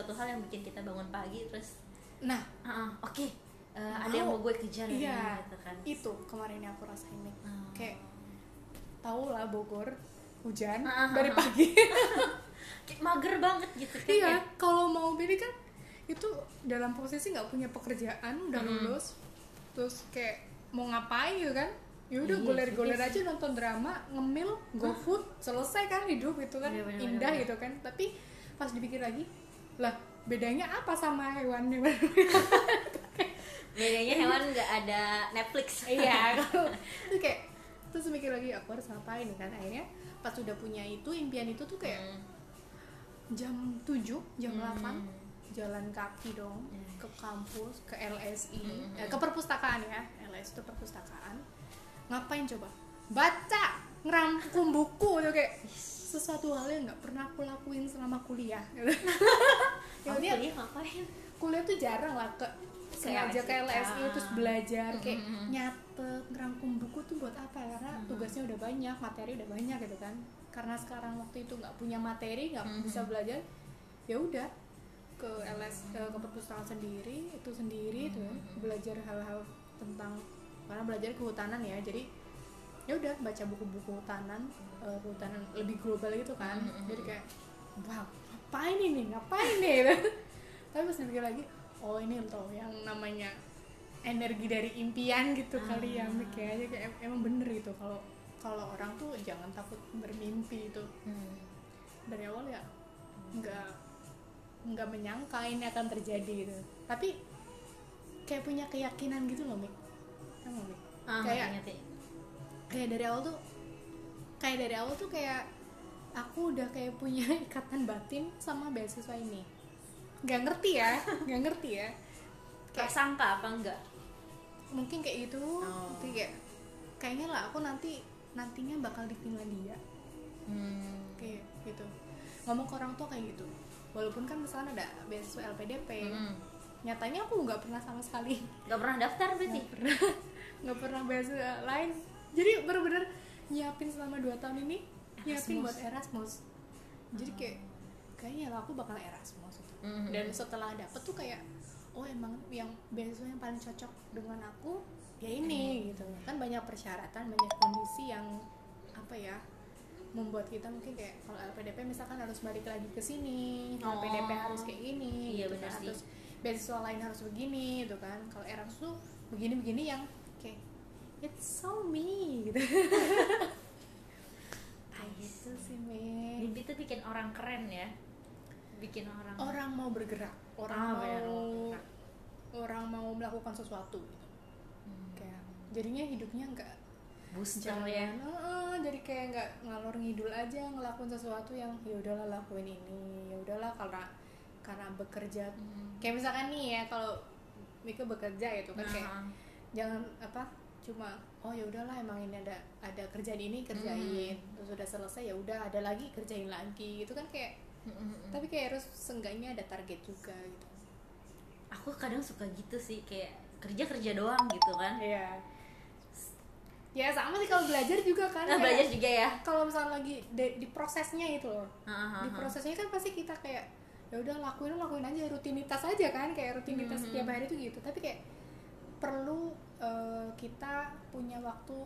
sesuatu hal yang bikin kita bangun pagi terus nah. Ah, ah, oke eh, ada yang mau gue kejar iya gitu kan. itu kemarin yang aku rasain nih. Hmm. kayak tahu lah Bogor hujan Ah, ah, dari pagi. Mager banget gitu kan iya kalau mau pilih kan itu dalam posisi nggak punya pekerjaan udah lulus terus kayak mau ngapain gitu kan? Ya udah Iya, goler-goler juga aja nonton drama ngemil gofood selesai kan hidup itu kan Iya, bener, indah bener, gitu kan. Tapi pas dipikir lagi lah bedanya apa sama hewan hewan bedanya hewan nggak ada Netflix. Iya. Itu kayak terus mikir lagi aku harus ngapain kan? Akhirnya pas udah punya itu impian itu tuh kayak Hmm. jam 7 jam Hmm. 8 jalan kaki dong Hmm. ke kampus ke LSI Hmm. eh, ke perpustakaan ya. LSI itu perpustakaan. Ngapain coba? Baca ngerangkum buku. Tuh kayak sesuatu hal yang nggak pernah aku lakuin selama kuliah gitu. ya, Kamu dia kuliah ngapain kuliah tuh jarang lah ke sengaja ke LSI. LSI terus belajar kayak Mm-mm. nyatet ngerangkum buku tuh buat apa karena Mm-mm. tugasnya udah banyak materi udah banyak gitu kan karena sekarang waktu itu nggak punya materi nggak Mm-mm. bisa belajar ya udah ke LS eh, ke perpustakaan sendiri itu sendiri tuh ya, belajar hal-hal tentang karena belajar kehutanan ya jadi ya udah baca buku-buku hutanan eh, kehutanan lebih global gitu kan Mm-mm. jadi kayak wow ngapain ini ngapain nih tapi pas dipikir lagi oh ini loh yang namanya energi dari impian gitu kali ya Ah. mikir aja kayak em- emang bener gitu kalau kalau orang tuh jangan takut bermimpi itu Hmm. dari awal ya nggak nggak menyangka ini akan terjadi gitu tapi kayak punya keyakinan gitu loh Mik Mik? Ah, Kayak- ngerti. kayak dari awal tuh kayak dari awal tuh kayak aku udah kayak punya ikatan batin sama beasiswa ini nggak ngerti ya nggak ngerti ya. Kayak prasangka apa enggak? Mungkin kayak gitu. Oh. kayak kayaknya lah aku nanti nantinya bakal di Finlandia hmm. kayak gitu. Ngomong ke orang tua kayak gitu. Walaupun kan misalnya ada beasiswa LPDP Hmm. nyatanya aku nggak pernah sama sekali. Nggak pernah daftar berarti? Nggak pernah. Nggak pernah beasiswa lain. Jadi bener-bener nyiapin selama 2 tahun ini nyiapin Erasmus. buat Erasmus. Jadi kayak kayaknya lah aku bakal Erasmus gitu. Mhm. dan setelah dapet tuh kayak oh emang yang beasiswa yang paling cocok dengan aku ya ini gitu kan banyak persyaratan banyak kondisi yang apa ya membuat kita mungkin kayak kalau LPDP misalkan harus balik lagi ke sini Oh. LPDP harus kayak gini Iya, gitu kan. terus beasiswa lain harus begini gitu kan kalau Erasmus tuh begini-begini yang kayak it's so me gitu gitu sih me mimpi itu bikin orang keren ya bikin orang orang mau bergerak orang Ah, mau bergerak. orang mau melakukan sesuatu gitu Hmm. kayak jadinya hidupnya nggak booster jangan ya "Ah, jadi kayak nggak ngalor ngidul aja ngelakuin sesuatu yang ya udahlah lakuin ini ya udahlah karena karena bekerja Hmm. kayak misalkan nih ya kalau Mika bekerja gitu kan kayak Nah, jangan apa cuma oh ya udahlah emang ini ada ada kerjaan ini kerjain Hmm. terus udah selesai ya udah ada lagi kerjain lagi gitu kan kayak mm, mm, mm. tapi kayak harus seenggaknya ada target juga gitu aku kadang suka gitu sih kayak kerja kerja doang gitu kan Iya. Ya sama sih kalau belajar juga kan. nah, belajar juga ya Kalau misalnya lagi di, di prosesnya itu loh. Ah, Di prosesnya kan pasti kita kayak ya udah lakuin lakuin aja rutinitas aja kan kayak rutinitas Mhm. setiap hari itu gitu. Tapi kayak perlu eh, kita punya waktu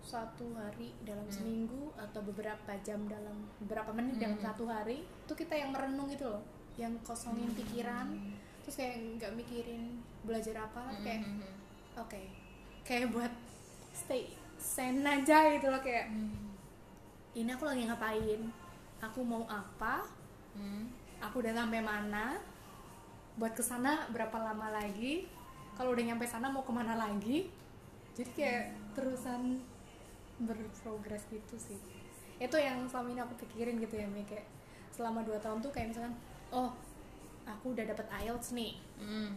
satu hari dalam Hmm. seminggu atau beberapa jam dalam beberapa menit dalam Hmm. satu hari itu kita yang merenung gitu loh. Yang kosongin pikiran terus kayak nggak mikirin belajar apa Mm, kayak mm, mm, oke kayak buat stay zen aja gitu loh kayak mm. ini aku lagi ngapain? Aku mau apa? Hmm. aku udah sampai mana? Buat ke sana berapa lama lagi? Kalau udah nyampe sana mau ke mana lagi? Jadi kayak terusan berprogres gitu sih itu yang selama ini aku pikirin gitu ya Mi kayak selama 2 tahun tuh kayak misalkan oh aku udah dapet IELTS nih Mm.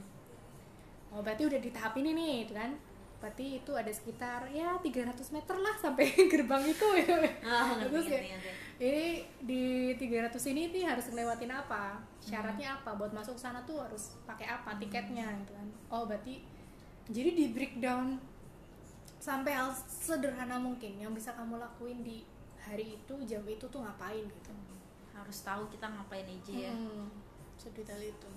Oh berarti udah di tahap ini nih, gitu kan? Berarti itu ada sekitar ya 300 meter lah sampai gerbang itu ya. Ngerti, Terus ngerti. Ini di 300 ini nih harus ngelewatin apa? Syaratnya apa? Buat masuk sana tuh harus pakai apa tiketnya gitu kan. Oh berarti jadi di breakdown sampai hal sederhana mungkin yang bisa kamu lakuin di hari itu jam itu tuh ngapain gitu. harus tahu kita ngapain aja ya Hmm. sedetail itu